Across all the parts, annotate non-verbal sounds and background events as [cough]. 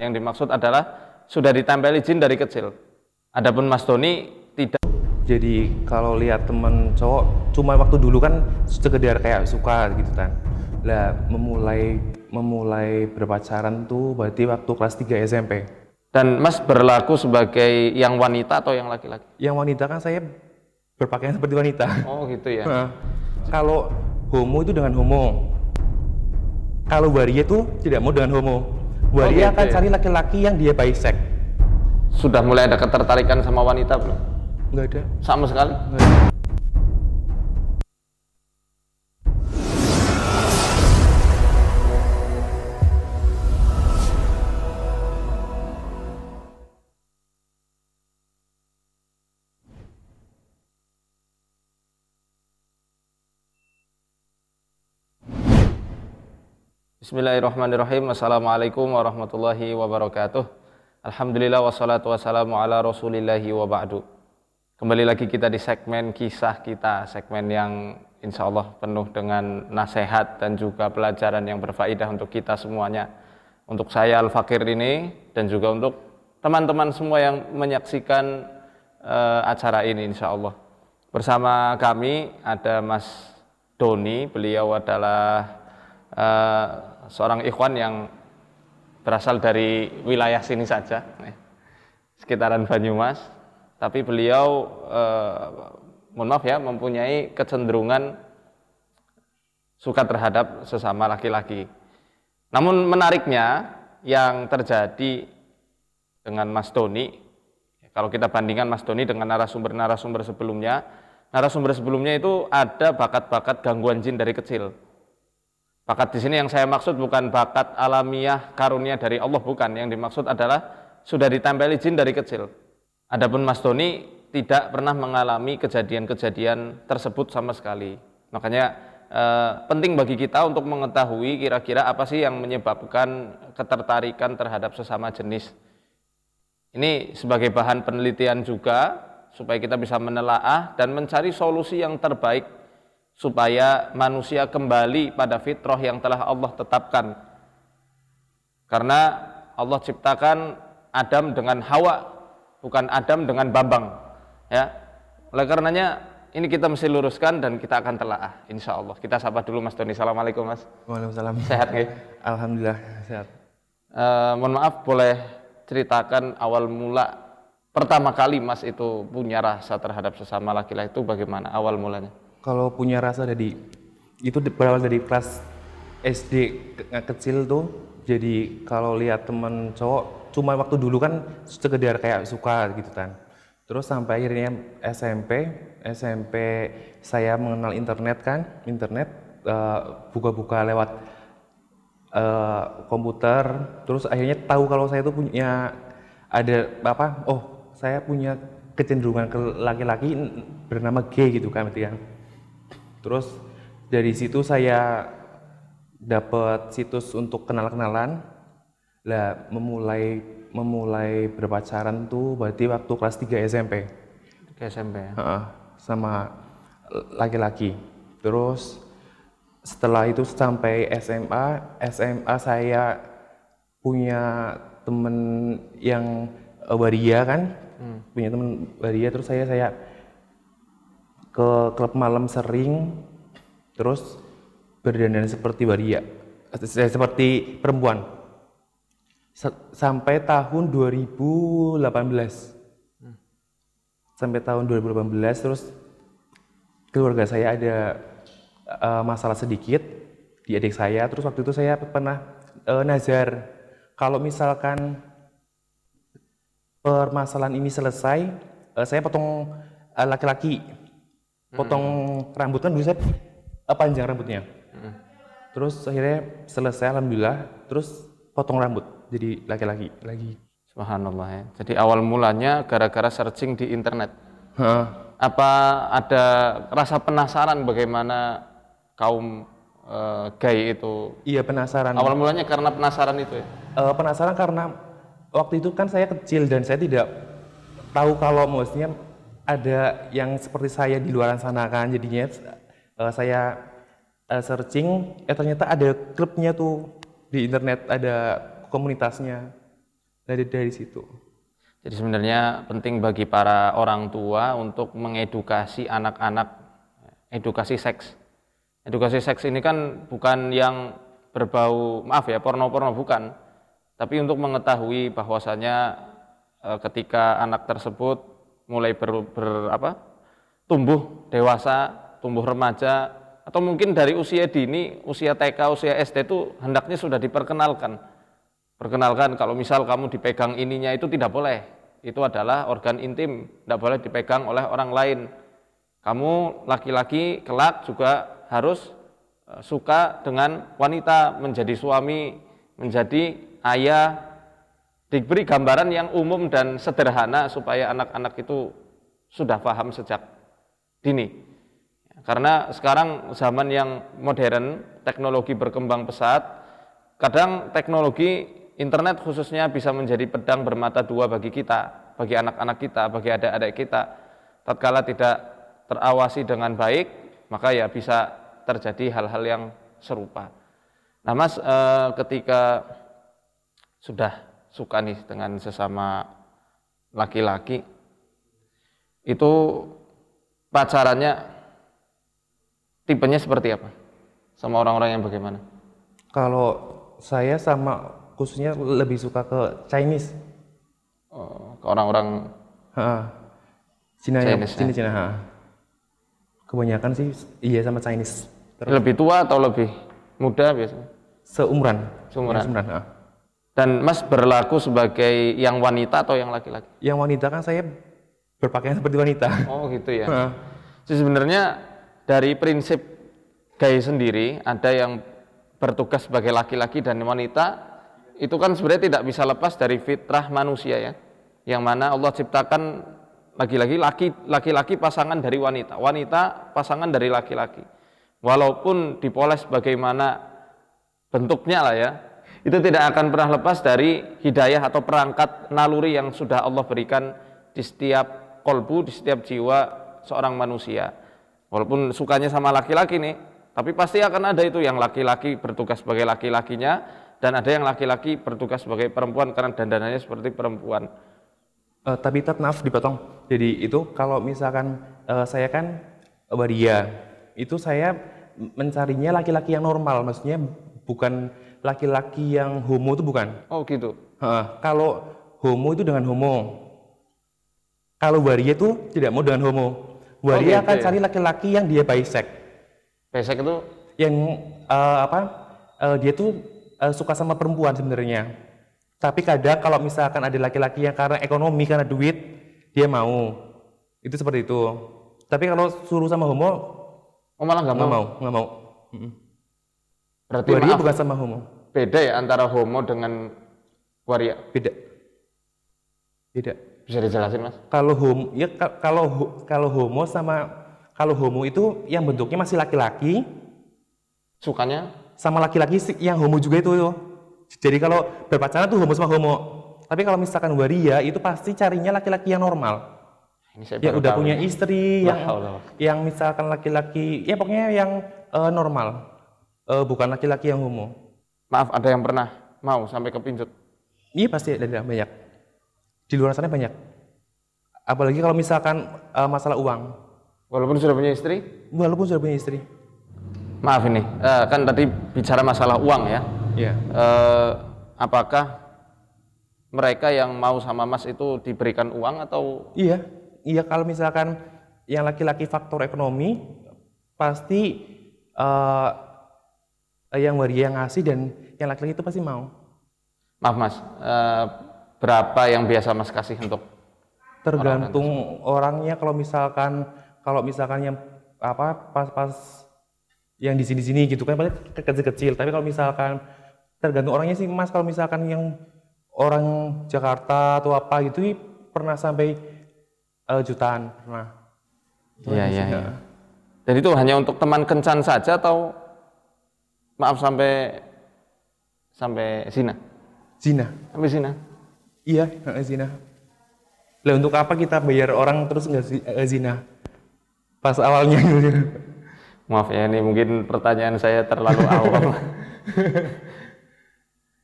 Yang dimaksud adalah sudah ditempeli jin dari kecil. Adapun Mas Doni tidak. Jadi kalau lihat temen cowok, cuma waktu dulu kan sekedar kayak suka gitu kan. Lah memulai memulai berpacaran tuh berarti waktu kelas 3 SMP. Dan Mas berlaku sebagai yang wanita atau yang laki-laki? Yang wanita kan saya berpakaian seperti wanita. Oh gitu ya. Nah, kalau homo itu dengan homo. Kalau waria itu tidak mau dengan homo. Waria gitu akan ya? cari laki-laki yang dia bisek. Sudah mulai ada ketertarikan sama wanita belum? Enggak ada. Sama sekali? Nggak ada. Bismillahirrahmanirrahim. Assalamualaikum warahmatullahi wabarakatuh. Alhamdulillah wassalatu wassalamu ala rasulillahi wa ba'du. Kembali lagi kita di segmen kisah kita, segmen yang insya Allah penuh dengan nasihat dan juga pelajaran yang berfaedah untuk kita semuanya. Untuk saya Al-Fakir ini dan juga untuk teman-teman semua yang menyaksikan eh, acara ini insya Allah. Bersama kami ada Mas Doni, beliau adalah eh, seorang ikhwan yang berasal dari wilayah sini saja, nih, sekitaran Banyumas. Tapi beliau, eh, mohon maaf ya, mempunyai kecenderungan suka terhadap sesama laki-laki. Namun menariknya yang terjadi dengan Mas Doni, kalau kita bandingkan Mas Doni dengan narasumber-narasumber sebelumnya, narasumber sebelumnya itu ada bakat-bakat gangguan jin dari kecil. Bakat di sini yang saya maksud bukan bakat alamiah karunia dari Allah bukan, yang dimaksud adalah sudah ditempeli jin dari kecil. Adapun Mas Doni tidak pernah mengalami kejadian-kejadian tersebut sama sekali. Makanya eh, penting bagi kita untuk mengetahui kira-kira apa sih yang menyebabkan ketertarikan terhadap sesama jenis. Ini sebagai bahan penelitian juga supaya kita bisa menelaah dan mencari solusi yang terbaik supaya manusia kembali pada fitrah yang telah Allah tetapkan. Karena Allah ciptakan Adam dengan Hawa, bukan Adam dengan Bambang. Ya. Oleh karenanya ini kita mesti luruskan dan kita akan telaah insya Allah. Kita sapa dulu Mas Doni. Assalamualaikum Mas. Waalaikumsalam. Sehat nggih? Alhamdulillah sehat. Eh, mohon maaf boleh ceritakan awal mula pertama kali Mas itu punya rasa terhadap sesama laki-laki itu bagaimana awal mulanya? Kalau punya rasa dari itu berawal dari kelas SD ke- kecil tuh. Jadi kalau lihat temen cowok, cuma waktu dulu kan sekedar kayak suka gitu kan. Terus sampai akhirnya SMP, SMP saya mengenal internet kan, internet eh, buka-buka lewat eh, komputer. Terus akhirnya tahu kalau saya tuh punya ada apa? Oh, saya punya kecenderungan ke laki-laki bernama G gitu kan, berarti kan. Terus dari situ saya dapat situs untuk kenal-kenalan. Lah memulai memulai berpacaran tuh berarti waktu kelas 3 SMP. Ke SMP ya? Heeh, sama laki-laki. Terus setelah itu sampai SMA, SMA saya punya temen yang waria kan, punya temen waria. Terus saya saya ke klub malam sering, terus berdandan seperti waria, Eh, seperti perempuan. Sa- Sampai tahun 2018 sampai tahun 2018 terus keluarga saya ada eh, masalah sedikit di adik saya. Terus waktu itu saya pernah eh, nazar. Kalau misalkan permasalahan ini selesai eh, saya potong laki-laki potong rambut kan dulu saya eh, panjang rambutnya terus akhirnya selesai alhamdulillah terus potong rambut jadi laki-laki lagi Subhanallah ya. Jadi awal mulanya gara-gara searching di internet. Heeh. Apa ada rasa penasaran bagaimana kaum eh, gay itu? iya penasaran Awal mulanya karena penasaran itu ya. Eh, penasaran karena waktu itu kan saya kecil dan saya tidak tahu kalau maksudnya ada yang seperti saya di luar sana kan jadinya eh, saya eh, searching eh ternyata ada klubnya tuh di internet ada komunitasnya dari dari situ Jadi sebenarnya penting bagi para orang tua untuk mengedukasi anak-anak edukasi seks. Edukasi seks ini kan bukan yang berbau maaf ya porno-porno bukan, tapi untuk mengetahui bahwasanya e, ketika anak tersebut mulai ber, ber apa tumbuh dewasa, tumbuh remaja atau mungkin dari usia dini, usia TK, usia SD itu hendaknya sudah diperkenalkan Perkenalkan kalau misal kamu dipegang ininya itu tidak boleh. Itu adalah organ intim, tidak boleh dipegang oleh orang lain. Kamu laki-laki kelak juga harus e, suka dengan wanita, menjadi suami, menjadi ayah, diberi gambaran yang umum dan sederhana supaya anak-anak itu sudah paham sejak dini. Karena sekarang zaman yang modern, teknologi berkembang pesat, kadang teknologi internet khususnya bisa menjadi pedang bermata dua bagi kita, bagi anak-anak kita, bagi adik-adik kita. Tatkala tidak terawasi dengan baik, maka ya bisa terjadi hal-hal yang serupa. Nah, Mas, e, ketika sudah suka nih dengan sesama laki-laki, itu pacarannya tipenya seperti apa? Sama orang-orang yang bagaimana? kalau saya sama khususnya lebih suka ke Chinese. Oh, ke orang-orang. Cina ya, Chinese, Cina Cina. ha. Kebanyakan sih iya sama Chinese. Terus lebih tua atau lebih muda biasanya? seumuran. Seumuran. Seumuran ha. Dan Mas berlaku sebagai yang wanita atau yang laki-laki? Yang wanita kan saya berpakaian seperti wanita. Oh gitu ya. [laughs] Jadi sebenarnya dari prinsip gay sendiri ada yang bertugas sebagai laki-laki dan wanita itu kan sebenarnya tidak bisa lepas dari fitrah manusia ya. Yang mana Allah ciptakan lagi-lagi laki-laki pasangan dari wanita, wanita pasangan dari laki-laki. Walaupun dipoles bagaimana bentuknya lah ya, itu tidak akan pernah lepas dari hidayah atau perangkat naluri yang sudah Allah berikan di setiap kolbu, di setiap jiwa seorang manusia. Walaupun sukanya sama laki-laki nih, tapi pasti akan ada itu yang laki-laki bertugas sebagai laki-lakinya, dan ada yang laki-laki bertugas sebagai perempuan karena dandanannya seperti perempuan. Eh, tapi tetap maaf dipotong. Jadi itu kalau misalkan eh, saya kan waria, itu saya mencarinya laki-laki yang normal, maksudnya bukan laki-laki yang homo itu bukan. Oh gitu. Ha, kalau homo itu dengan homo. Kalau waria itu tidak mau dengan homo. Waria gitu akan ya? cari laki-laki yang dia bisek, Besek itu yang eh, apa? eh, dia tuh eh, suka sama perempuan sebenarnya. Tapi kadang kalau misalkan ada laki-laki yang karena ekonomi, karena duit, dia mau. Itu seperti itu. Tapi kalau suruh sama homo, oh malah nggak nggak mau. mau, nggak mau. Mm-mm. Berarti Waria maaf, bukan sama homo, beda ya antara homo dengan waria. beda. Beda. Bisa dijelasin mas? Kalau homo, ya ka- kalau kalau homo sama kalau homo itu yang bentuknya masih laki-laki, Sukanya? sama laki-laki yang homo juga itu. Jadi kalau berpacaran tuh homo sama homo. Tapi kalau misalkan waria itu pasti carinya laki-laki yang normal. Ini saya Yang udah punya nih. istri, yang yang misalkan laki-laki, ya pokoknya yang eh, normal. Eh, bukan laki-laki yang homo. Maaf, ada yang pernah mau sampai kepincut. Iya pasti ada banyak. Di luar sana banyak. Apalagi kalau misalkan eh, masalah uang. Walaupun sudah punya istri? Walaupun sudah punya istri. Maaf ini, eh, kan tadi bicara masalah uang ya. Iya. Eh, apakah mereka yang mau sama mas itu diberikan uang atau Iya, iya kalau misalkan yang laki-laki faktor ekonomi pasti eh yang waria yang ngasih dan yang laki-laki itu pasti mau. maaf mas, eh, berapa yang biasa mas kasih untuk Tergantung orangnya kalau misalkan kalau misalkan yang apa pas-pas yang di sini-sini gitu kan paling ke- kecil-kecil. Tapi kalau misalkan tergantung orangnya sih Mas kalau misalkan yang orang Jakarta atau apa gitu pernah sampai eh, jutaan pernah. Iya iya. iya. Dan itu hanya untuk teman kencan saja atau maaf sampai sampai zina? Zina. Sampai zina? Iya, zina. Lah untuk apa kita bayar orang terus nggak eh, zina? Pas awalnya gitu. Maaf ya ini mungkin pertanyaan saya terlalu awam. [laughs]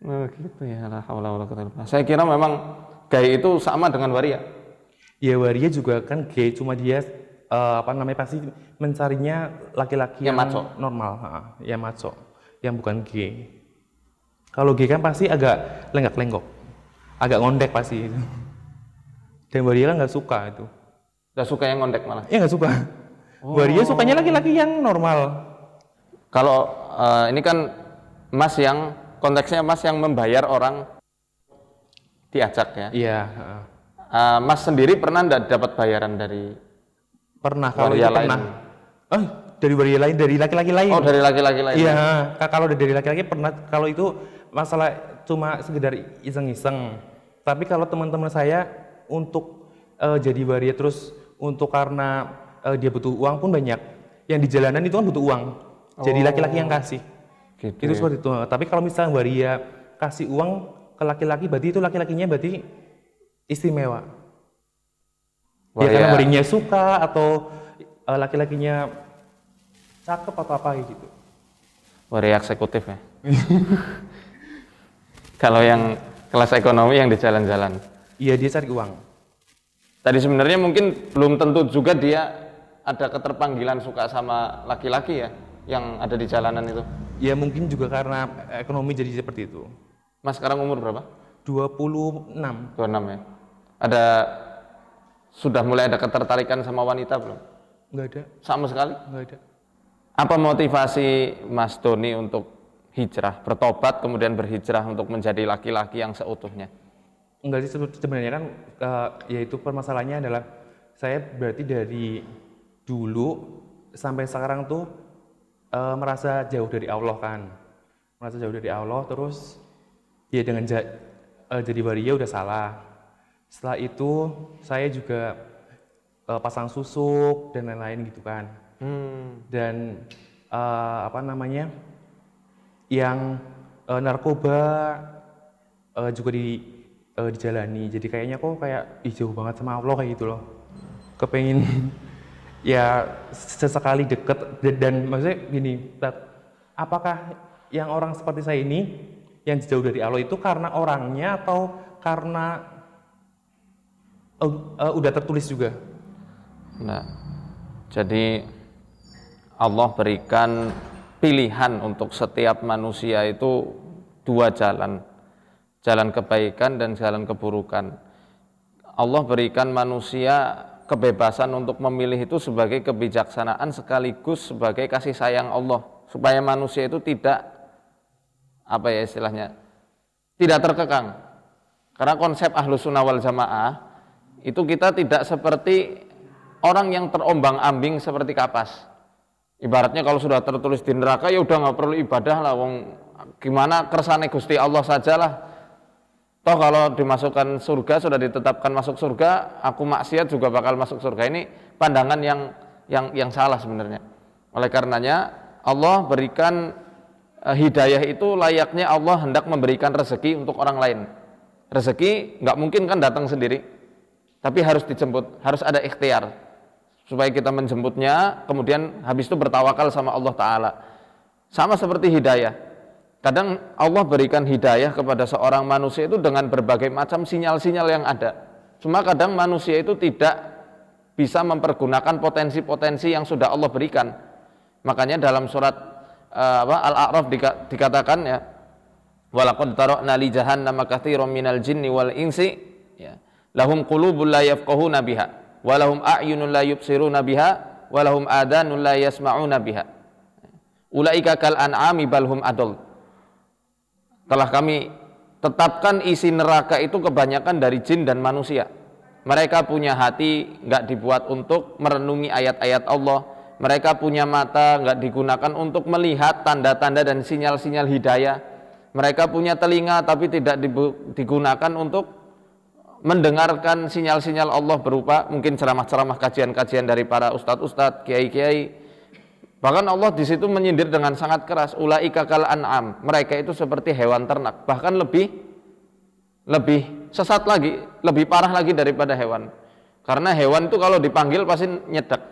Oh, gitu ya. La haula. Saya kira memang gay itu sama dengan waria. Ya waria juga kan gay, cuma dia eh, apa namanya pasti mencarinya laki-laki Yang yang, maco. normal, ha, yang maco, yang bukan gay. Kalau gay kan pasti agak lenggak-lenggok, agak ngondek pasti itu. Dan waria kan nggak suka itu. Gak suka yang ngondek malah. Ya nggak suka. Waria sukanya laki-laki yang normal. Kalau eh, ini kan Mas yang konteksnya Mas yang membayar orang diajak ya. Iya. Eh, mas sendiri pernah enggak dapat bayaran dari Pernah kalau itu lain. pernah. Oh, dari waria lain, dari laki-laki lain. Oh, dari laki-laki lain. Iya, ka- kalau dari laki-laki pernah kalau itu masalah cuma sekedar iseng-iseng. Tapi kalau teman-teman saya untuk eh, jadi waria terus untuk karena eh, dia butuh uang pun banyak. Yang di jalanan itu kan butuh uang. Jadi laki-laki yang kasih. Gitu. Itu seperti itu. Tapi kalau misalnya waria kasih uang ke laki-laki berarti itu laki-lakinya berarti istimewa. Ya Waria- karena warinya suka atau eh, laki-lakinya cakep atau apa gitu. Waria eksekutif ya. [laughs] Kalau yang kelas ekonomi yang di jalan-jalan. Iya dia cari uang. Tadi sebenarnya mungkin belum tentu juga dia ada keterpanggilan suka sama laki-laki ya yang ada di jalanan itu. Ya mungkin juga karena ekonomi jadi seperti itu. Mas sekarang umur berapa? 26. 26 ya. Ada sudah mulai ada ketertarikan sama wanita belum? Enggak ada, Sama sekali? enggak ada. Apa motivasi Mas Doni untuk hijrah, bertobat kemudian berhijrah untuk menjadi laki-laki yang seutuhnya? Enggak sih sebe- sebenarnya kan eh, yaitu permasalahannya adalah saya berarti dari dulu sampai sekarang tuh eh, merasa jauh dari Allah kan. Merasa jauh dari Allah terus ya dengan ja- eh, jadi waria udah salah. Setelah itu saya juga eh, pasang susuk dan lain-lain gitu kan. Hmm. dan eh, apa namanya yang eh, narkoba eh, juga di eh, dijalani. Jadi kayaknya kok kayak ih, jauh banget sama Allah kayak gitu loh. Kepengen [laughs] ya sesekali deket dan, dan maksudnya gini apakah yang orang seperti saya ini yang jauh dari Allah itu karena orangnya atau karena eh, eh, udah tertulis juga? Nah, jadi Allah berikan pilihan untuk setiap manusia itu dua jalan. Jalan kebaikan dan jalan keburukan. Allah berikan manusia kebebasan untuk memilih itu sebagai kebijaksanaan sekaligus sebagai kasih sayang Allah supaya manusia itu tidak apa ya istilahnya tidak terkekang karena konsep ahlu sunnah wal jamaah itu kita tidak seperti orang yang terombang ambing seperti kapas ibaratnya kalau sudah tertulis di neraka ya udah nggak perlu ibadah lah wong. Gimana kersane gusti Allah sajalah. Toh kalau dimasukkan surga sudah ditetapkan masuk surga aku maksiat juga bakal masuk surga. Ini pandangan yang yang yang salah sebenarnya. Oleh karenanya Allah berikan eh, hidayah itu layaknya Allah hendak memberikan rezeki untuk orang lain. Rezeki nggak mungkin kan datang sendiri tapi harus dijemput harus ada ikhtiar supaya kita menjemputnya kemudian habis itu bertawakal sama Allah Ta'ala. Sama seperti hidayah. Kadang Allah berikan hidayah kepada seorang manusia itu dengan berbagai macam sinyal-sinyal yang ada. Cuma kadang manusia itu tidak bisa mempergunakan potensi-potensi yang sudah Allah berikan. Makanya dalam surat eh, apa, Al-A'raf dika- dikatakan ya walaqad tarakna li jahannama minal jinni wal insi. Ya. Lahum qulubun la yafqahuna biha wa lahum a'yunun la yubsiruna biha wa lahum adanun la yasma'una biha. Ulaika kal an'ami bal hum adall. Telah kami tetapkan isi neraka itu kebanyakan dari jin dan manusia. Mereka punya hati nggak dibuat untuk merenungi ayat-ayat Allah. Mereka punya mata nggak digunakan untuk melihat tanda-tanda dan sinyal-sinyal hidayah. Mereka punya telinga tapi tidak digunakan untuk mendengarkan sinyal-sinyal Allah berupa mungkin ceramah-ceramah kajian-kajian dari para ustadz-ustadz, kiai-kiai. Bahkan Allah di situ menyindir dengan sangat keras, ulaika kal an'am. Mereka itu seperti hewan ternak, bahkan lebih lebih sesat lagi, lebih parah lagi daripada hewan. Karena hewan itu kalau dipanggil pasti nyedek.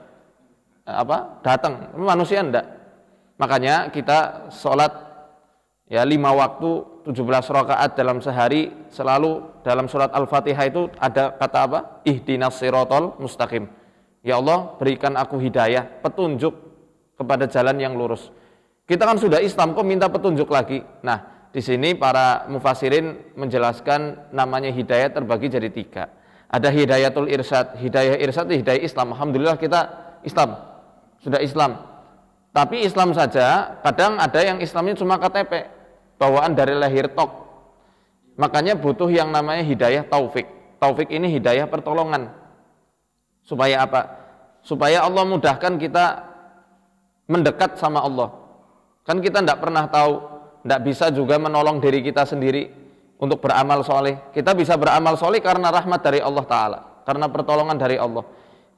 Eh, Apa? Datang. Manusia enggak. Makanya kita sholat ya lima waktu 17 rakaat dalam sehari selalu dalam surat Al-Fatihah itu ada kata apa? Ihdinas sirotol mustaqim. Ya Allah, berikan aku hidayah, petunjuk kepada jalan yang lurus. Kita kan sudah Islam, kok minta petunjuk lagi? Nah, di sini para mufasirin menjelaskan namanya hidayah terbagi jadi tiga. Ada hidayatul irsyad, hidayah irsyad hidayah Islam. Alhamdulillah kita Islam, sudah Islam. Tapi Islam saja, kadang ada yang Islamnya cuma KTP, bawaan dari lahir tok. Makanya butuh yang namanya hidayah taufik. Taufik ini hidayah pertolongan. Supaya apa? Supaya Allah mudahkan kita mendekat sama Allah. Kan kita tidak pernah tahu, tidak bisa juga menolong diri kita sendiri untuk beramal soleh. Kita bisa beramal soleh karena rahmat dari Allah Ta'ala, karena pertolongan dari Allah.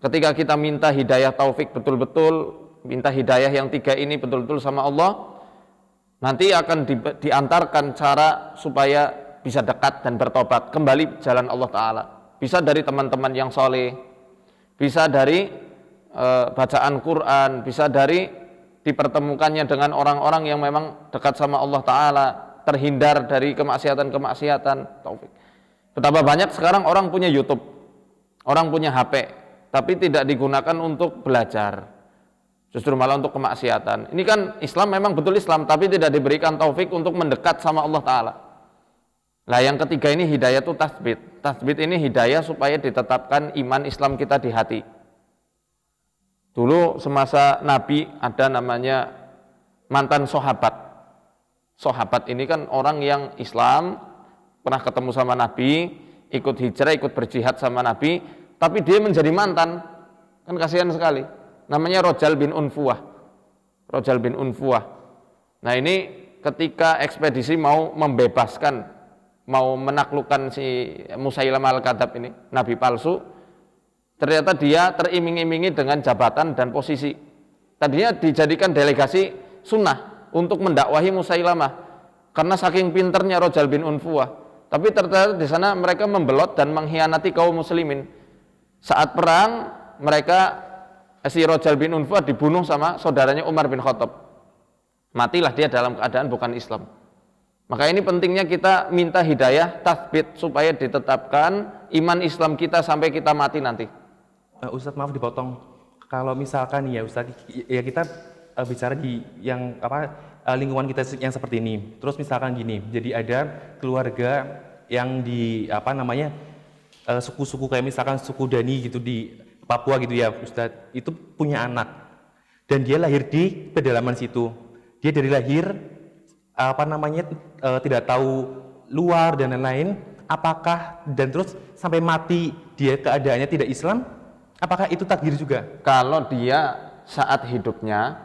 Ketika kita minta hidayah taufik betul-betul, minta hidayah yang tiga ini betul-betul sama Allah, nanti akan di, diantarkan cara supaya bisa dekat dan bertobat. Kembali jalan Allah Ta'ala. Bisa dari teman-teman yang soleh. Bisa dari e, bacaan Quran. Bisa dari dipertemukannya dengan orang-orang yang memang dekat sama Allah Ta'ala. Terhindar dari kemaksiatan-kemaksiatan. Betapa banyak sekarang orang punya YouTube. Orang punya HP tapi tidak digunakan untuk belajar Justru malah untuk kemaksiatan. Ini kan Islam memang betul Islam, tapi tidak diberikan taufik untuk mendekat sama Allah Ta'ala. Nah yang ketiga ini hidayah itu tasbit. Tasbit ini hidayah supaya ditetapkan iman Islam kita di hati. Dulu semasa Nabi ada namanya mantan sahabat. Sahabat ini kan orang yang Islam, pernah ketemu sama Nabi, ikut hijrah, ikut berjihad sama Nabi, tapi dia menjadi mantan. Kan kasihan sekali namanya Rojal bin Unfuah. Rojal bin Unfuah. Nah ini ketika ekspedisi mau membebaskan, mau menaklukkan si Musailam al-Kadab ini, Nabi palsu, ternyata dia teriming-imingi dengan jabatan dan posisi. Tadinya dijadikan delegasi sunnah untuk mendakwahi Musailamah karena saking pinternya Rojal bin Unfuah. Tapi ternyata di sana mereka membelot dan mengkhianati kaum muslimin. Saat perang mereka si Rojal bin Unfa dibunuh sama saudaranya Umar bin Khattab. Matilah dia dalam keadaan bukan Islam. Maka ini pentingnya kita minta hidayah, tasbit supaya ditetapkan iman Islam kita sampai kita mati nanti. Uh, Ustadz maaf dipotong. Kalau misalkan ya Ustadz, ya kita uh, bicara di yang apa uh, lingkungan kita yang seperti ini. Terus misalkan gini, jadi ada keluarga yang di apa namanya suku-suku uh, kayak misalkan suku Dani gitu di Papua gitu ya Ustadz, itu punya anak. Dan dia lahir di pedalaman situ. Dia dari lahir apa namanya e, tidak tahu luar dan lain-lain. Apakah dan terus sampai mati dia keadaannya tidak Islam? Apakah itu takdir juga? Kalau dia saat hidupnya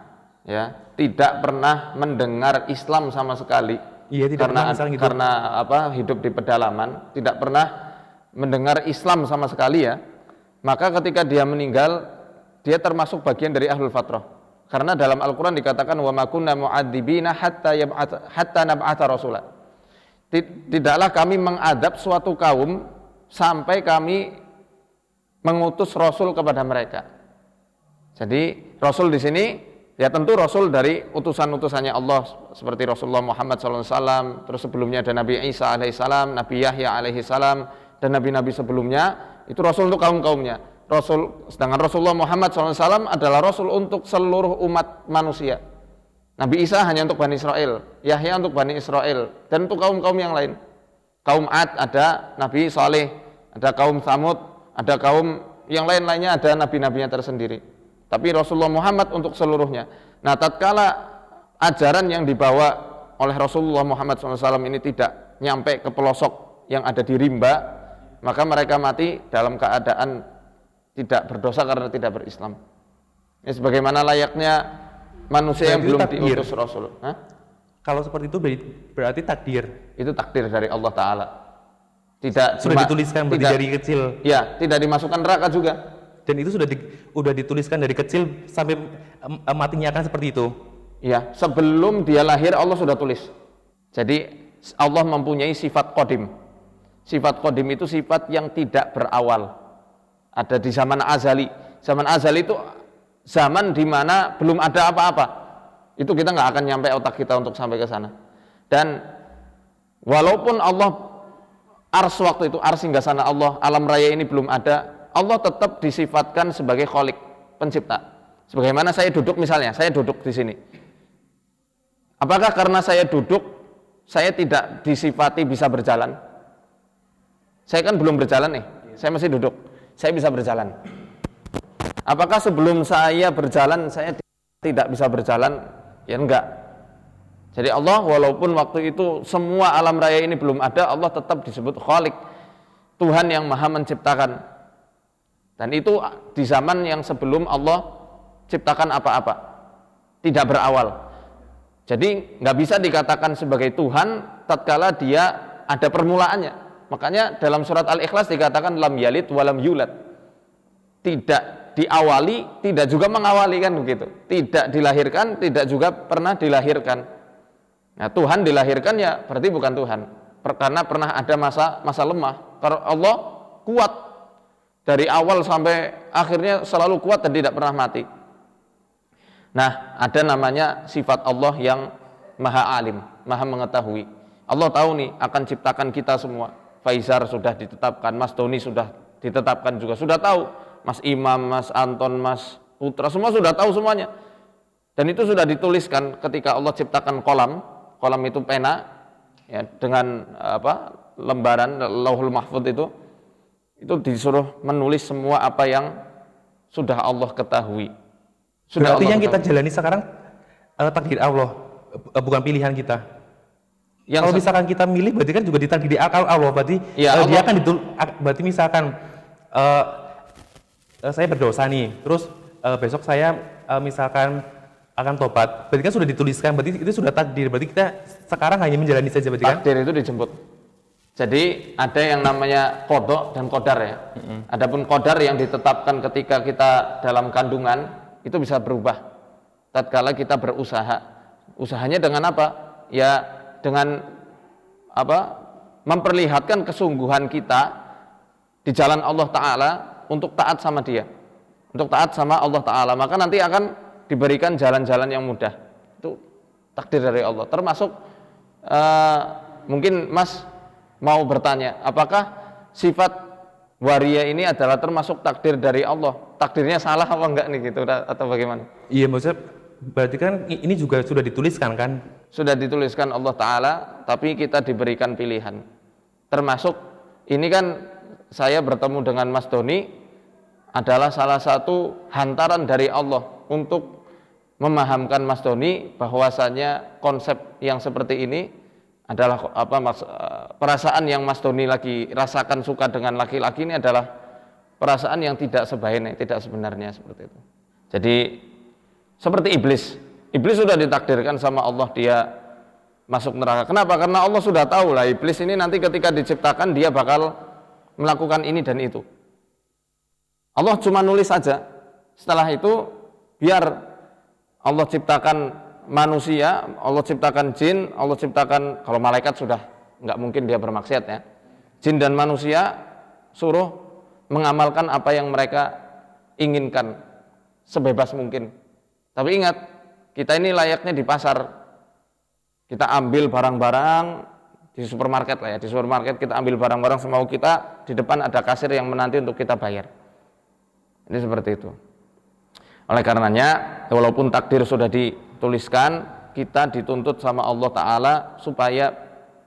ya tidak pernah mendengar Islam sama sekali. Iya, tidak karena pernah, gitu. karena apa hidup di pedalaman, tidak pernah mendengar Islam sama sekali ya maka ketika dia meninggal dia termasuk bagian dari ahlul fatrah. Karena dalam Al-Quran dikatakan wa makunna mu'adzibina hatta hatta nab'atha rasula. Tidaklah kami mengadab suatu kaum sampai kami mengutus rasul kepada mereka. Jadi rasul di sini ya tentu rasul dari utusan-utusannya Allah seperti Rasulullah Muhammad SAW terus sebelumnya ada Nabi Isa alaihissalam Nabi Yahya alaihissalam dan nabi-nabi sebelumnya itu rasul untuk kaum-kaumnya. Rasul sedangkan Rasulullah Muhammad SAW adalah rasul untuk seluruh umat manusia. Nabi Isa hanya untuk Bani Israel, Yahya untuk Bani Israel, dan untuk kaum-kaum yang lain. Kaum Ad ada Nabi Saleh, ada kaum Samud, ada kaum yang lain-lainnya ada nabi-nabinya tersendiri. Tapi Rasulullah Muhammad untuk seluruhnya. Nah, tatkala ajaran yang dibawa oleh Rasulullah Muhammad SAW ini tidak nyampe ke pelosok yang ada di rimba, maka mereka mati dalam keadaan tidak berdosa karena tidak berislam. Ini sebagaimana layaknya manusia yang belum takdir. diutus Rasul. Hah? Kalau seperti itu berarti takdir. Itu takdir dari Allah Taala. Tidak sudah cuma, dituliskan tidak, dari kecil. Ya, tidak dimasukkan neraka juga. Dan itu sudah di, sudah dituliskan dari kecil sampai um, matinya akan seperti itu. Ya, sebelum dia lahir Allah sudah tulis. Jadi Allah mempunyai sifat kodim Sifat kodim itu sifat yang tidak berawal. Ada di zaman azali. Zaman azali itu zaman di mana belum ada apa-apa. Itu kita nggak akan nyampe otak kita untuk sampai ke sana. Dan Walaupun Allah ars waktu itu ars hingga sana Allah alam raya ini belum ada, Allah tetap disifatkan sebagai kholik, pencipta. Sebagaimana saya duduk misalnya, saya duduk di sini. Apakah karena saya duduk saya tidak disifati bisa berjalan? Saya kan belum berjalan nih, saya masih duduk. Saya bisa berjalan. Apakah sebelum saya berjalan saya tidak bisa berjalan? Ya enggak. Jadi Allah walaupun waktu itu semua alam raya ini belum ada, Allah tetap disebut Khalik. Tuhan yang maha menciptakan. Dan itu di zaman yang sebelum Allah ciptakan apa-apa. Tidak berawal. Jadi nggak bisa dikatakan sebagai Tuhan tatkala dia ada permulaannya. Makanya dalam surat Al-Ikhlas dikatakan lam yalid walam yulad. Tidak diawali, tidak juga mengawali kan begitu. Tidak dilahirkan, tidak juga pernah dilahirkan Nah, Tuhan dilahirkan ya berarti bukan Tuhan. Karena pernah ada masa masa lemah. Karena Allah kuat dari awal sampai akhirnya selalu kuat dan tidak pernah mati. Nah, ada namanya sifat Allah yang maha alim, maha mengetahui. Allah tahu nih akan ciptakan kita semua. Faizar sudah ditetapkan, Mas Doni sudah ditetapkan juga, sudah tahu. Mas Imam, Mas Anton, Mas Putra, semua sudah tahu semuanya. Dan itu sudah dituliskan ketika Allah ciptakan kolam, kolam itu pena ya dengan apa lembaran lauhul mahfud itu itu disuruh menulis semua apa yang sudah Allah ketahui. Sudah Berarti Allah yang kita jalani sekarang uh, takdir Allah, uh, bukan pilihan kita. Yang Kalau misalkan kita milih, berarti kan juga ditakdiri akal Allah. Berarti ya, Allah. dia akan ditul, berarti misalkan uh, saya berdosa nih, terus uh, besok saya uh, misalkan akan tobat, berarti kan sudah dituliskan, berarti itu sudah takdir, berarti kita sekarang hanya menjalani saja berarti kan? Takdir itu dijemput. Jadi ada yang namanya kodok dan kodar ya. Mm-hmm. Adapun kodar yang ditetapkan ketika kita dalam kandungan itu bisa berubah. Tatkala kita berusaha, usahanya dengan apa? Ya dengan apa? Memperlihatkan kesungguhan kita di jalan Allah Taala untuk taat sama Dia, untuk taat sama Allah Taala. Maka nanti akan diberikan jalan-jalan yang mudah. Itu takdir dari Allah. Termasuk uh, mungkin Mas mau bertanya, apakah sifat waria ini adalah termasuk takdir dari Allah? Takdirnya salah apa enggak nih gitu atau bagaimana? Iya, maksudnya berarti kan ini juga sudah dituliskan kan? Sudah dituliskan Allah Ta'ala, tapi kita diberikan pilihan. Termasuk ini kan saya bertemu dengan Mas Doni adalah salah satu hantaran dari Allah untuk memahamkan Mas Doni bahwasanya konsep yang seperti ini adalah apa mas, eh, perasaan yang Mas Doni lagi rasakan suka dengan laki-laki ini adalah perasaan yang tidak sebaiknya, tidak sebenarnya seperti itu. Jadi seperti iblis. Iblis sudah ditakdirkan sama Allah dia masuk neraka. Kenapa? Karena Allah sudah tahu lah iblis ini nanti ketika diciptakan dia bakal melakukan ini dan itu. Allah cuma nulis saja. Setelah itu biar Allah ciptakan manusia, Allah ciptakan jin, Allah ciptakan kalau malaikat sudah nggak mungkin dia bermaksiat ya. Jin dan manusia suruh mengamalkan apa yang mereka inginkan sebebas mungkin. Tapi ingat, kita ini layaknya di pasar. Kita ambil barang-barang di supermarket lah ya, di supermarket kita ambil barang-barang semau kita, di depan ada kasir yang menanti untuk kita bayar. Ini seperti itu. Oleh karenanya, walaupun takdir sudah dituliskan, kita dituntut sama Allah Ta'ala supaya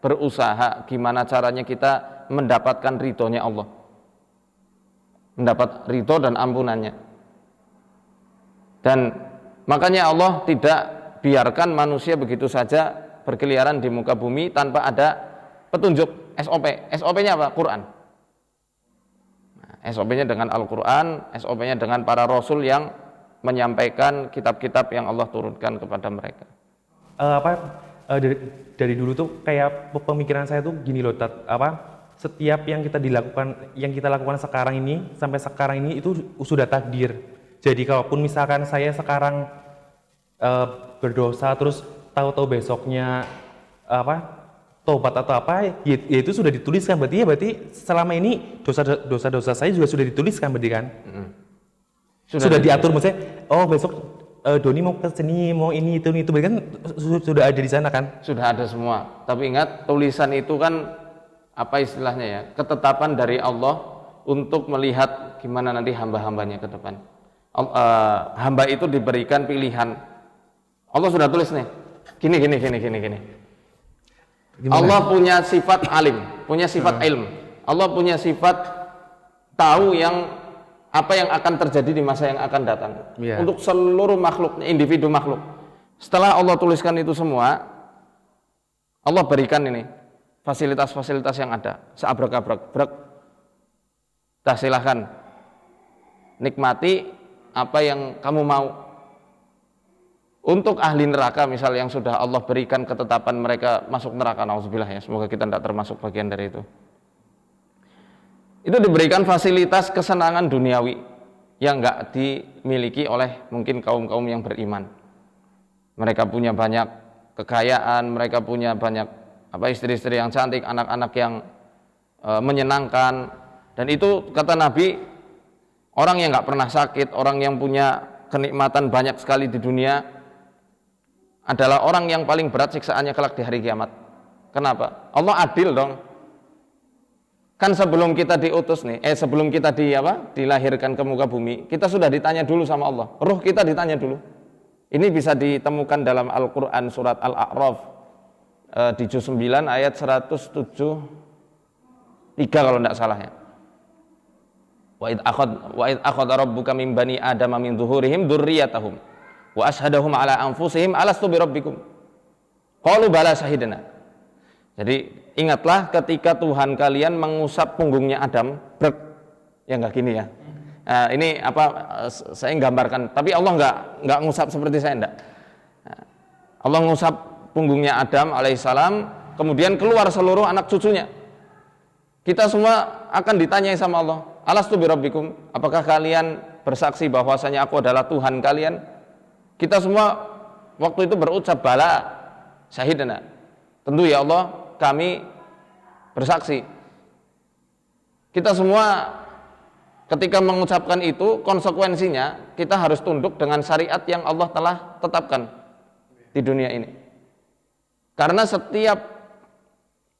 berusaha gimana caranya kita mendapatkan ridhonya Allah. Mendapat ridho dan ampunannya. Dan makanya Allah tidak biarkan manusia begitu saja berkeliaran di muka bumi tanpa ada petunjuk SOP. SOP-nya apa? Quran. Nah, SOP-nya dengan Al-Quran, SOP-nya dengan para rasul yang menyampaikan kitab-kitab yang Allah turunkan kepada mereka. Uh, apa uh, dari, dari dulu tuh kayak pemikiran saya tuh gini loh, tat, apa setiap yang kita dilakukan, yang kita lakukan sekarang ini sampai sekarang ini itu sudah takdir. Jadi kalaupun misalkan saya sekarang uh, berdosa terus tahu-tahu besoknya apa tobat atau apa ya, ya itu sudah dituliskan berarti ya berarti selama ini dosa dosa dosa saya juga sudah dituliskan berarti kan. Mm -hmm. Sudah, sudah diatur maksudnya, oh besok eh, Doni mau ke sini, mau ini itu ini itu berarti kan su- sudah ada di sana kan? Sudah ada semua. Tapi ingat tulisan itu kan apa istilahnya ya? Ketetapan dari Allah untuk melihat gimana nanti hamba-hambanya ke depan. Eh, hamba itu diberikan pilihan. Allah sudah tulis nih. Gini gini gini gini gini. Gimana? Allah punya sifat alim, punya sifat ilm. Allah punya sifat tahu yang apa yang akan terjadi di masa yang akan datang. Iya. Untuk seluruh makhluk, individu makhluk. Setelah Allah tuliskan itu semua, Allah berikan ini fasilitas-fasilitas yang ada, seabrak-abrak, brak. Dah silahkan nikmati apa yang kamu mau. Untuk ahli neraka misal yang sudah Allah berikan ketetapan mereka masuk neraka, nauzubillah ya, semoga kita tidak termasuk bagian dari itu. Itu diberikan fasilitas kesenangan duniawi yang nggak dimiliki oleh mungkin kaum-kaum yang beriman. Mereka punya banyak kekayaan, mereka punya banyak apa istri-istri yang cantik, anak-anak yang e, menyenangkan. Dan itu kata Nabi, orang yang nggak pernah sakit, orang yang punya kenikmatan banyak sekali di dunia adalah orang yang paling berat siksaannya kelak di hari kiamat. Kenapa? Allah adil dong. Kan sebelum kita diutus nih, eh sebelum kita di apa? dilahirkan ke muka bumi, kita sudah ditanya dulu sama Allah. Ruh kita ditanya dulu. Ini bisa ditemukan dalam Al-Qur'an surat Al-A'raf eh, di juz 9 ayat 107 3 kalau tidak salah ya. Wa id akhad wa id akhadha rabbuka min bani adama min zuhurihim dzurriyyatahum wa ashhadahum ala anfusihim alastu bi rabbikum. Qalu bala syahidana. Jadi ingatlah ketika Tuhan kalian mengusap punggungnya Adam, brek. Ya enggak gini ya. Nah, ini apa eh, saya gambarkan, tapi Allah enggak enggak ngusap seperti saya enggak. Nah, Allah ngusap punggungnya Adam alaihissalam, kemudian keluar seluruh anak cucunya. Kita semua akan ditanyai sama Allah, Alastu birabbikum, apakah kalian bersaksi bahwasanya aku adalah Tuhan kalian? Kita semua waktu itu berucap bala syahidana. Tentu ya Allah, kami bersaksi. Kita semua ketika mengucapkan itu konsekuensinya kita harus tunduk dengan syariat yang Allah telah tetapkan di dunia ini. Karena setiap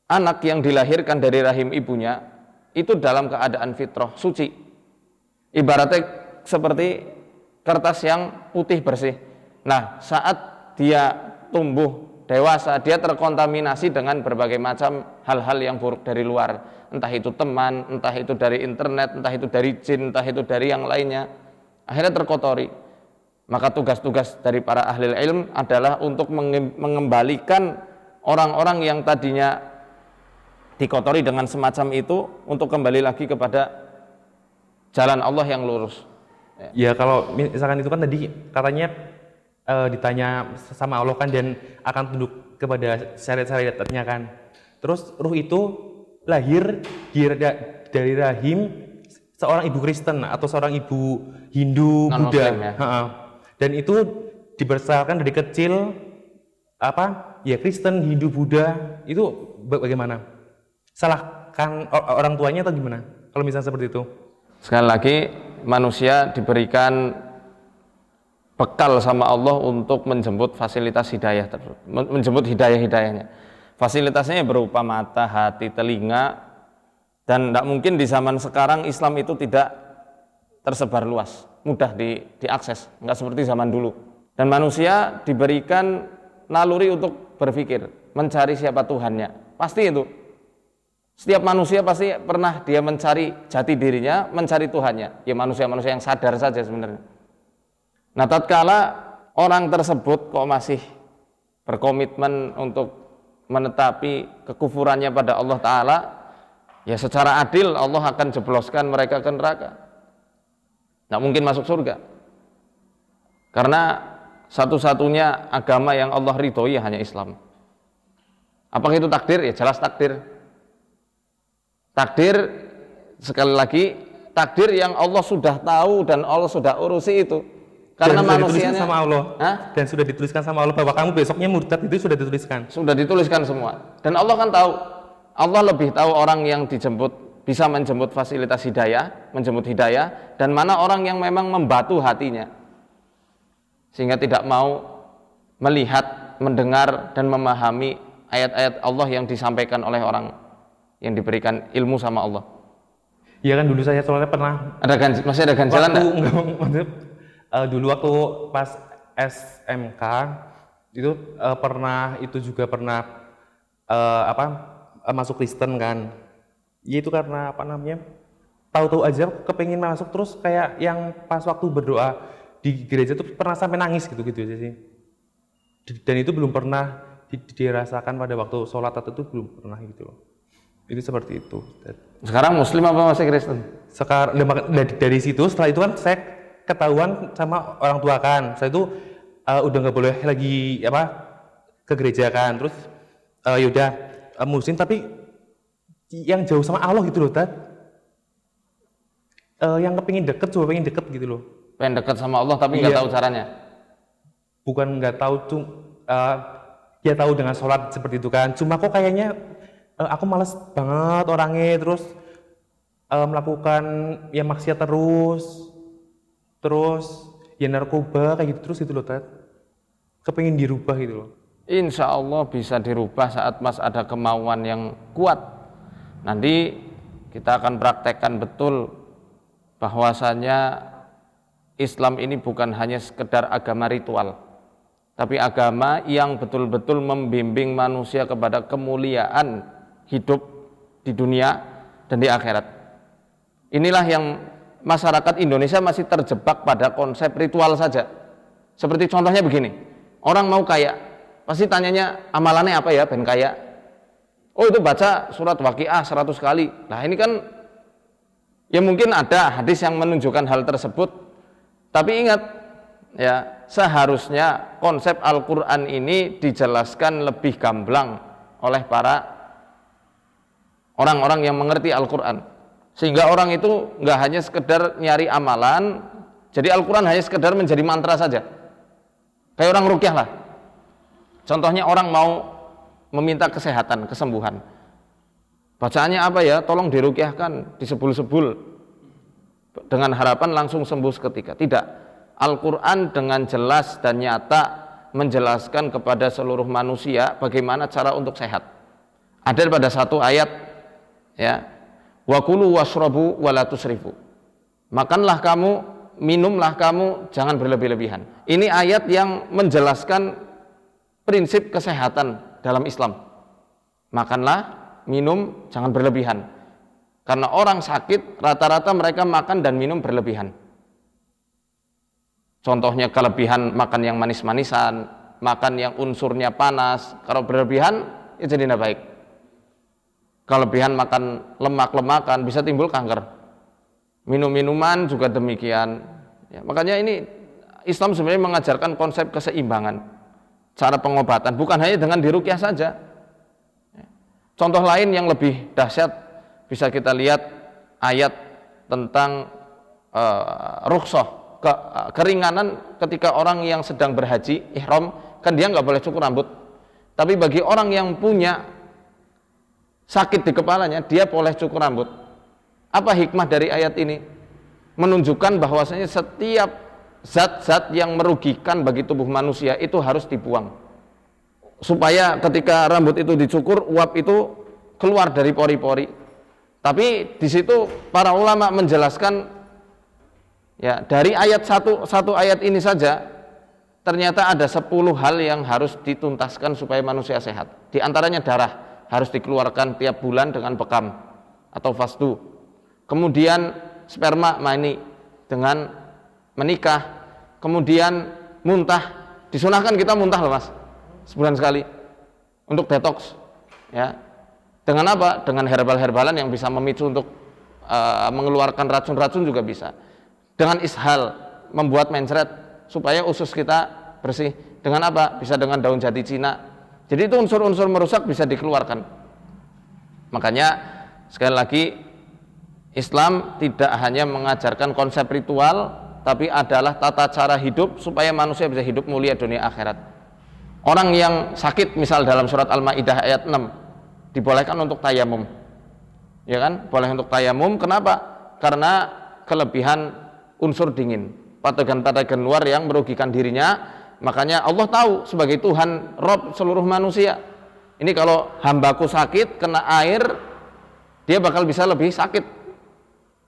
anak yang dilahirkan dari rahim ibunya itu dalam keadaan fitrah suci. Ibaratnya seperti kertas yang putih bersih. Nah, saat dia tumbuh dewasa, dia terkontaminasi dengan berbagai macam hal-hal yang buruk dari luar. Entah itu teman, entah itu dari internet, entah itu dari jin, entah itu dari yang lainnya. Akhirnya terkotori. Maka tugas-tugas dari para ahli ilm adalah untuk menge- mengembalikan orang-orang yang tadinya dikotori dengan semacam itu untuk kembali lagi kepada jalan Allah yang lurus. Ya kalau misalkan itu kan tadi katanya eh, ditanya sama Allah kan dan akan tunduk kepada syariat-syariatnya kan. Terus ruh itu lahir dari rahim seorang ibu Kristen atau seorang ibu Hindu Buddha. Non-Muslim ya. Dan itu dibesarkan dari kecil apa? Ya Kristen, Hindu, Buddha itu ba- bagaimana? Salahkan orang tuanya atau gimana? Kalau misalnya seperti itu. Sekali lagi manusia diberikan bekal sama Allah untuk menjemput fasilitas hidayah menjemput hidayah-hidayahnya. Fasilitasnya berupa mata, hati, telinga, dan tidak mungkin di zaman sekarang Islam itu tidak tersebar luas, mudah di, diakses, nggak seperti zaman dulu. Dan manusia diberikan naluri untuk berpikir, mencari siapa Tuhannya. Pasti itu. Setiap manusia pasti pernah dia mencari jati dirinya, mencari Tuhannya. Ya manusia-manusia yang sadar saja sebenarnya. Nah, tatkala orang tersebut kok masih berkomitmen untuk menetapi kekufurannya pada Allah Ta'ala, ya secara adil Allah akan jebloskan mereka ke neraka. Nggak mungkin masuk surga. Karena satu-satunya agama yang Allah ridhoi hanya Islam. Apakah itu takdir? Ya jelas takdir. Takdir sekali lagi takdir yang Allah sudah tahu dan Allah sudah urusi itu. Karena dan manusianya sama Allah Hah? dan sudah dituliskan sama Allah bahwa kamu besoknya murtad itu sudah dituliskan sudah dituliskan semua. Dan Allah kan tahu, Allah lebih tahu orang yang dijemput bisa menjemput fasilitas hidayah, menjemput hidayah dan mana orang yang memang membatu hatinya. sehingga tidak mau melihat, mendengar dan memahami ayat-ayat Allah yang disampaikan oleh orang yang diberikan ilmu sama Allah. Iya kan dulu saya soalnya pernah Ada ganj masih ada ganjalan waktu enggak, eh, dulu waktu pas SMK itu eh, pernah itu juga pernah eh, apa eh, masuk Kristen kan. Ya itu karena apa namanya? Tahu-tahu aja kepengen masuk terus kayak yang pas waktu berdoa di gereja tuh pernah sampai nangis gitu-gitu aja sih. Dan itu belum pernah di- dirasakan pada waktu sholat atau itu belum pernah gitu loh. Itu seperti itu. Sekarang Muslim apa masih Kristen? sekarang dari, dari situ setelah itu kan saya ketahuan sama orang tua kan saya itu eh, udah nggak boleh lagi apa ke gereja kan terus eh, yaudah eh, muslim tapi yang jauh sama Allah gitu loh Tad Eh, yang kepingin deket coba pengen deket gitu loh Pengen dekat sama Allah tapi nggak Iya. tahu caranya. bukan nggak tahu tuh eh, dia tahu dengan sholat seperti itu kan cuma kok kayaknya eh, aku males banget orangnya terus eh, melakukan ya maksiat terus terus ya narkoba kayak gitu terus gitu loh Tat. Kepengin dirubah gitu loh. Insya Allah bisa dirubah saat Mas ada kemauan yang kuat. Nanti kita akan praktekkan betul bahwasanya Islam ini bukan hanya sekedar agama ritual, tapi agama yang betul-betul membimbing manusia kepada kemuliaan hidup di dunia dan di akhirat. Inilah yang masyarakat Indonesia masih terjebak pada konsep ritual saja. Seperti contohnya begini, orang mau kaya, pasti tanyanya amalannya apa ya ben kaya? Oh itu baca surat waqiah 100 kali. Nah ini kan ya mungkin ada hadis yang menunjukkan hal tersebut. Tapi ingat ya seharusnya konsep Al-Quran ini dijelaskan lebih gamblang oleh para orang-orang yang mengerti Al-Quran. Sehingga orang itu nggak hanya sekedar nyari amalan jadi Al-Quran hanya sekedar menjadi mantra saja. Kayak orang rukyah lah. Contohnya orang mau meminta kesehatan, kesembuhan. Bacaannya apa ya, tolong dirukyahkan disebul-sebul. Dengan harapan langsung sembuh seketika. Tidak. Al-Quran dengan jelas dan nyata menjelaskan kepada seluruh manusia bagaimana cara untuk sehat. Ada pada satu ayat ya. Wakulu wasrobu walatusrifu makanlah kamu minumlah kamu jangan berlebih-lebihan. Ini ayat yang menjelaskan prinsip kesehatan dalam Islam. Makanlah minum jangan berlebihan. Karena orang sakit rata-rata mereka makan dan minum berlebihan. Contohnya kelebihan makan yang manis-manisan makan yang unsurnya panas. Kalau berlebihan itu jadi tidak baik kelebihan makan lemak-lemakan bisa timbul kanker. Minum-minuman juga demikian. Ya, makanya ini Islam sebenarnya mengajarkan konsep keseimbangan, cara pengobatan, bukan hanya dengan dirukyah saja. Ya. Contoh lain yang lebih dahsyat bisa kita lihat ayat tentang uh, rukhsah, ke, uh, keringanan ketika orang yang sedang berhaji ihram kan dia nggak boleh cukur rambut. Tapi bagi orang yang punya sakit di kepalanya, dia boleh cukur rambut. Apa hikmah dari ayat ini? Menunjukkan bahwasanya setiap zat-zat yang merugikan bagi tubuh manusia itu harus dibuang. Supaya ketika rambut itu dicukur, uap itu keluar dari pori-pori. Tapi di situ para ulama menjelaskan ya dari ayat satu, satu ayat ini saja ternyata ada 10 hal yang harus dituntaskan supaya manusia sehat. Di antaranya darah harus dikeluarkan tiap bulan dengan bekam atau fasdu. Kemudian sperma mani dengan menikah. Kemudian muntah. Disunahkan kita muntah loh mas, sebulan sekali untuk detox. Ya, dengan apa? Dengan herbal-herbalan yang bisa memicu untuk uh, mengeluarkan racun-racun juga bisa. Dengan ishal membuat mencret supaya usus kita bersih. Dengan apa? Bisa dengan daun jati Cina jadi itu unsur-unsur merusak bisa dikeluarkan. Makanya sekali lagi Islam tidak hanya mengajarkan konsep ritual tapi adalah tata cara hidup supaya manusia bisa hidup mulia dunia akhirat. Orang yang sakit misal dalam surat Al-Maidah ayat 6 dibolehkan untuk tayamum. Ya kan? Boleh untuk tayamum. Kenapa? Karena kelebihan unsur dingin. patogen-patogen luar yang merugikan dirinya. Makanya Allah tahu sebagai Tuhan Rob seluruh manusia. Ini kalau hambaku sakit kena air, dia bakal bisa lebih sakit.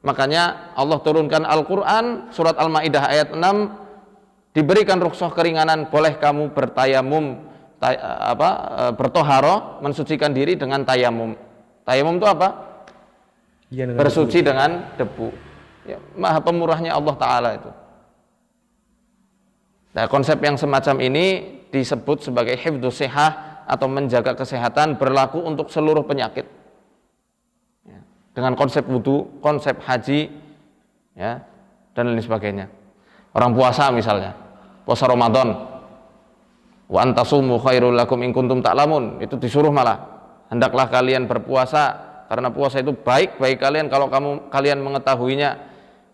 Makanya Allah turunkan Al-Quran surat Al-Ma'idah ayat 6 diberikan rukhsah keringanan boleh kamu bertayamum tay, apa e, bertoharo mensucikan diri dengan tayamum. Tayamum itu apa? Ya, dengan Bersuci debu. dengan debu. Ya, maha pemurahnya Allah Ta'ala itu. Nah, konsep yang semacam ini disebut sebagai hifdus sehah atau menjaga kesehatan berlaku untuk seluruh penyakit. Ya, dengan konsep wudhu, konsep haji, ya, dan lain sebagainya. Orang puasa misalnya, puasa Ramadan, wa antasumu khairul lakum in kuntum ta'lamun, itu disuruh malah. Hendaklah kalian berpuasa karena puasa itu baik bagi kalian kalau kamu kalian mengetahuinya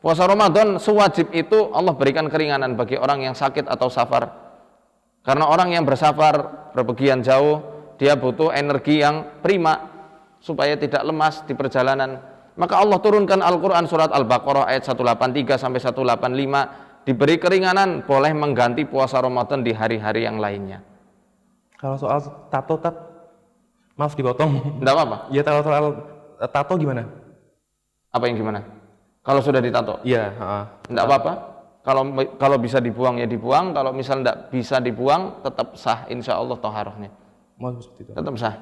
Puasa Ramadan sewajib itu Allah berikan keringanan bagi orang yang sakit atau safar. Karena orang yang bersafar, berpergian jauh, dia butuh energi yang prima supaya tidak lemas di perjalanan. Maka Allah turunkan Al-Qur'an surat Al-Baqarah ayat 183 sampai 185 diberi keringanan boleh mengganti puasa Ramadan di hari-hari yang lainnya. Kalau soal tato tat maaf dipotong. Tidak apa-apa. Ya kalau soal tato gimana? Apa yang gimana? Kalau sudah ditato? Iya. Tidak apa-apa. Kalau kalau bisa dibuang ya dibuang. Kalau misal tidak bisa dibuang, tetap sah. Insya Allah toharohnya. Tetap sah.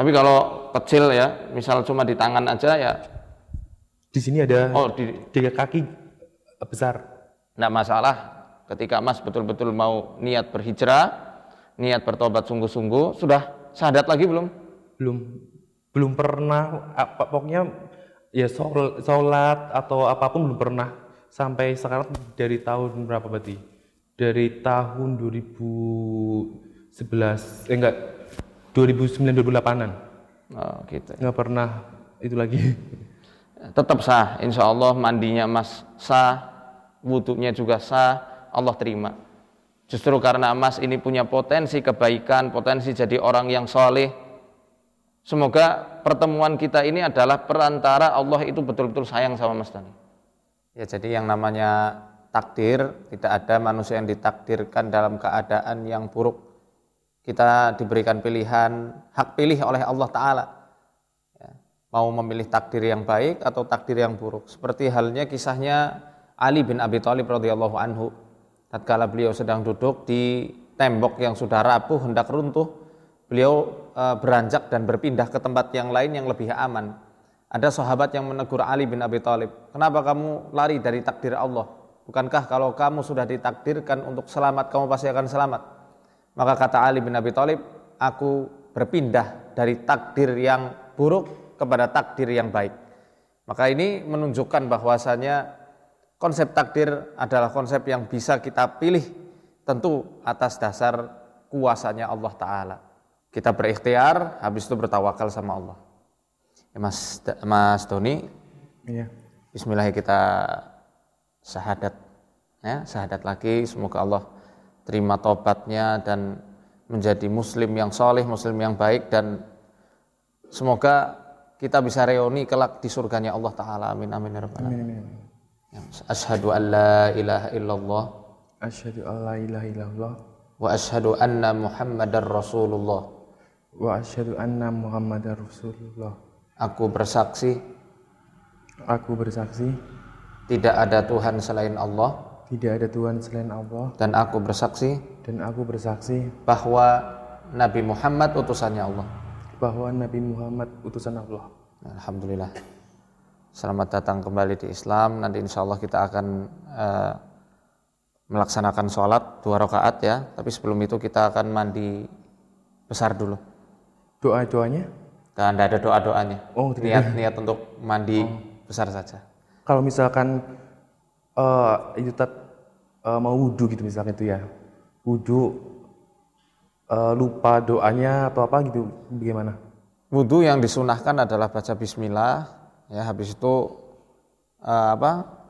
Tapi kalau kecil ya, misal cuma di tangan aja ya. Di sini ada oh, di, tiga kaki besar. Tidak masalah. Ketika Mas betul-betul mau niat berhijrah, niat bertobat sungguh-sungguh, sudah sadat lagi belum? Belum. Belum pernah. Pokoknya ya sholat atau apa pun belum pernah sampai sekarang dari tahun berapa berarti? Dari tahun 2011 eh enggak 2009 2008an. Oh, gitu. Enggak pernah itu lagi. [laughs] Tetap sah, insya Allah mandinya Mas sah, wudhunya juga sah, Allah terima. Justru karena Mas ini punya potensi kebaikan, potensi jadi orang yang soleh, Semoga pertemuan kita ini adalah perantara Allah itu betul-betul sayang sama Mas Tani. Ya jadi yang namanya takdir, tidak ada manusia yang ditakdirkan dalam keadaan yang buruk. Kita diberikan pilihan, hak pilih oleh Allah Ta'ala. Ya, mau memilih takdir yang baik atau takdir yang buruk. Seperti halnya kisahnya Ali bin Abi Thalib radhiyallahu anhu. Tatkala beliau sedang duduk di tembok yang sudah rapuh hendak runtuh, beliau beranjak dan berpindah ke tempat yang lain yang lebih aman. Ada sahabat yang menegur Ali bin Abi Thalib, "Kenapa kamu lari dari takdir Allah? Bukankah kalau kamu sudah ditakdirkan untuk selamat, kamu pasti akan selamat?" Maka kata Ali bin Abi Thalib, "Aku berpindah dari takdir yang buruk kepada takdir yang baik." Maka ini menunjukkan bahwasanya konsep takdir adalah konsep yang bisa kita pilih tentu atas dasar kuasanya Allah Ta'ala kita berikhtiar, habis itu bertawakal sama Allah. Ya, Mas Mas Doni, iya. Bismillah kita syahadat, ya syahadat lagi. Semoga Allah terima tobatnya dan menjadi Muslim yang soleh, Muslim yang baik dan semoga kita bisa reuni kelak di surganya Allah Taala. Amin amin ya rabbal alamin. Ya, Ashhadu an la ilaha illallah. Ashhadu an la ilaha illallah. Wa ashhadu anna Muhammadar Rasulullah. Wa asyhadu anna Muhammadar Rasulullah. Aku bersaksi Aku bersaksi tidak ada Tuhan selain Allah. Tidak ada Tuhan selain Allah. Dan aku bersaksi dan aku bersaksi bahwa Nabi Muhammad utusannya Allah. Bahwa Nabi Muhammad utusan Allah. Alhamdulillah. Selamat datang kembali di Islam. Nanti insya Allah kita akan uh, melaksanakan sholat dua rakaat ya. Tapi sebelum itu kita akan mandi besar dulu. Doa-doanya? Tidak ada doa-doanya. Oh, niat niat untuk mandi oh. besar saja. Kalau misalkan uh, itu tet, uh, mau wudhu gitu misalnya itu ya, wudhu uh, lupa doanya atau apa gitu, bagaimana? Wudhu yang disunahkan adalah baca Bismillah, ya habis itu uh, apa?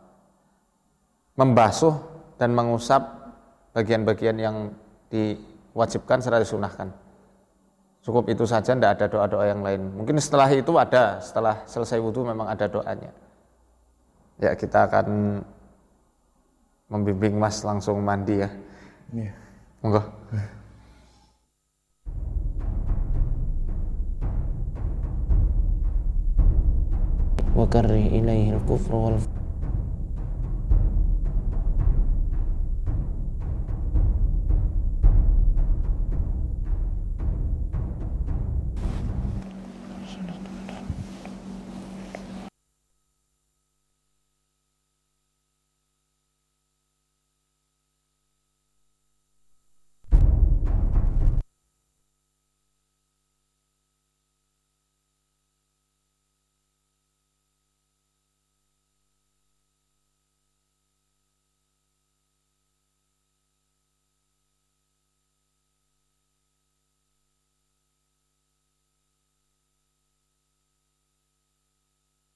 Membasuh dan mengusap bagian-bagian yang diwajibkan serta disunahkan Cukup itu saja, tidak ada doa-doa yang lain. Mungkin setelah itu ada, setelah selesai wudhu memang ada doanya. Ya kita akan membimbing mas langsung mandi ya. Iya. Monggo. وكره إليه الكفر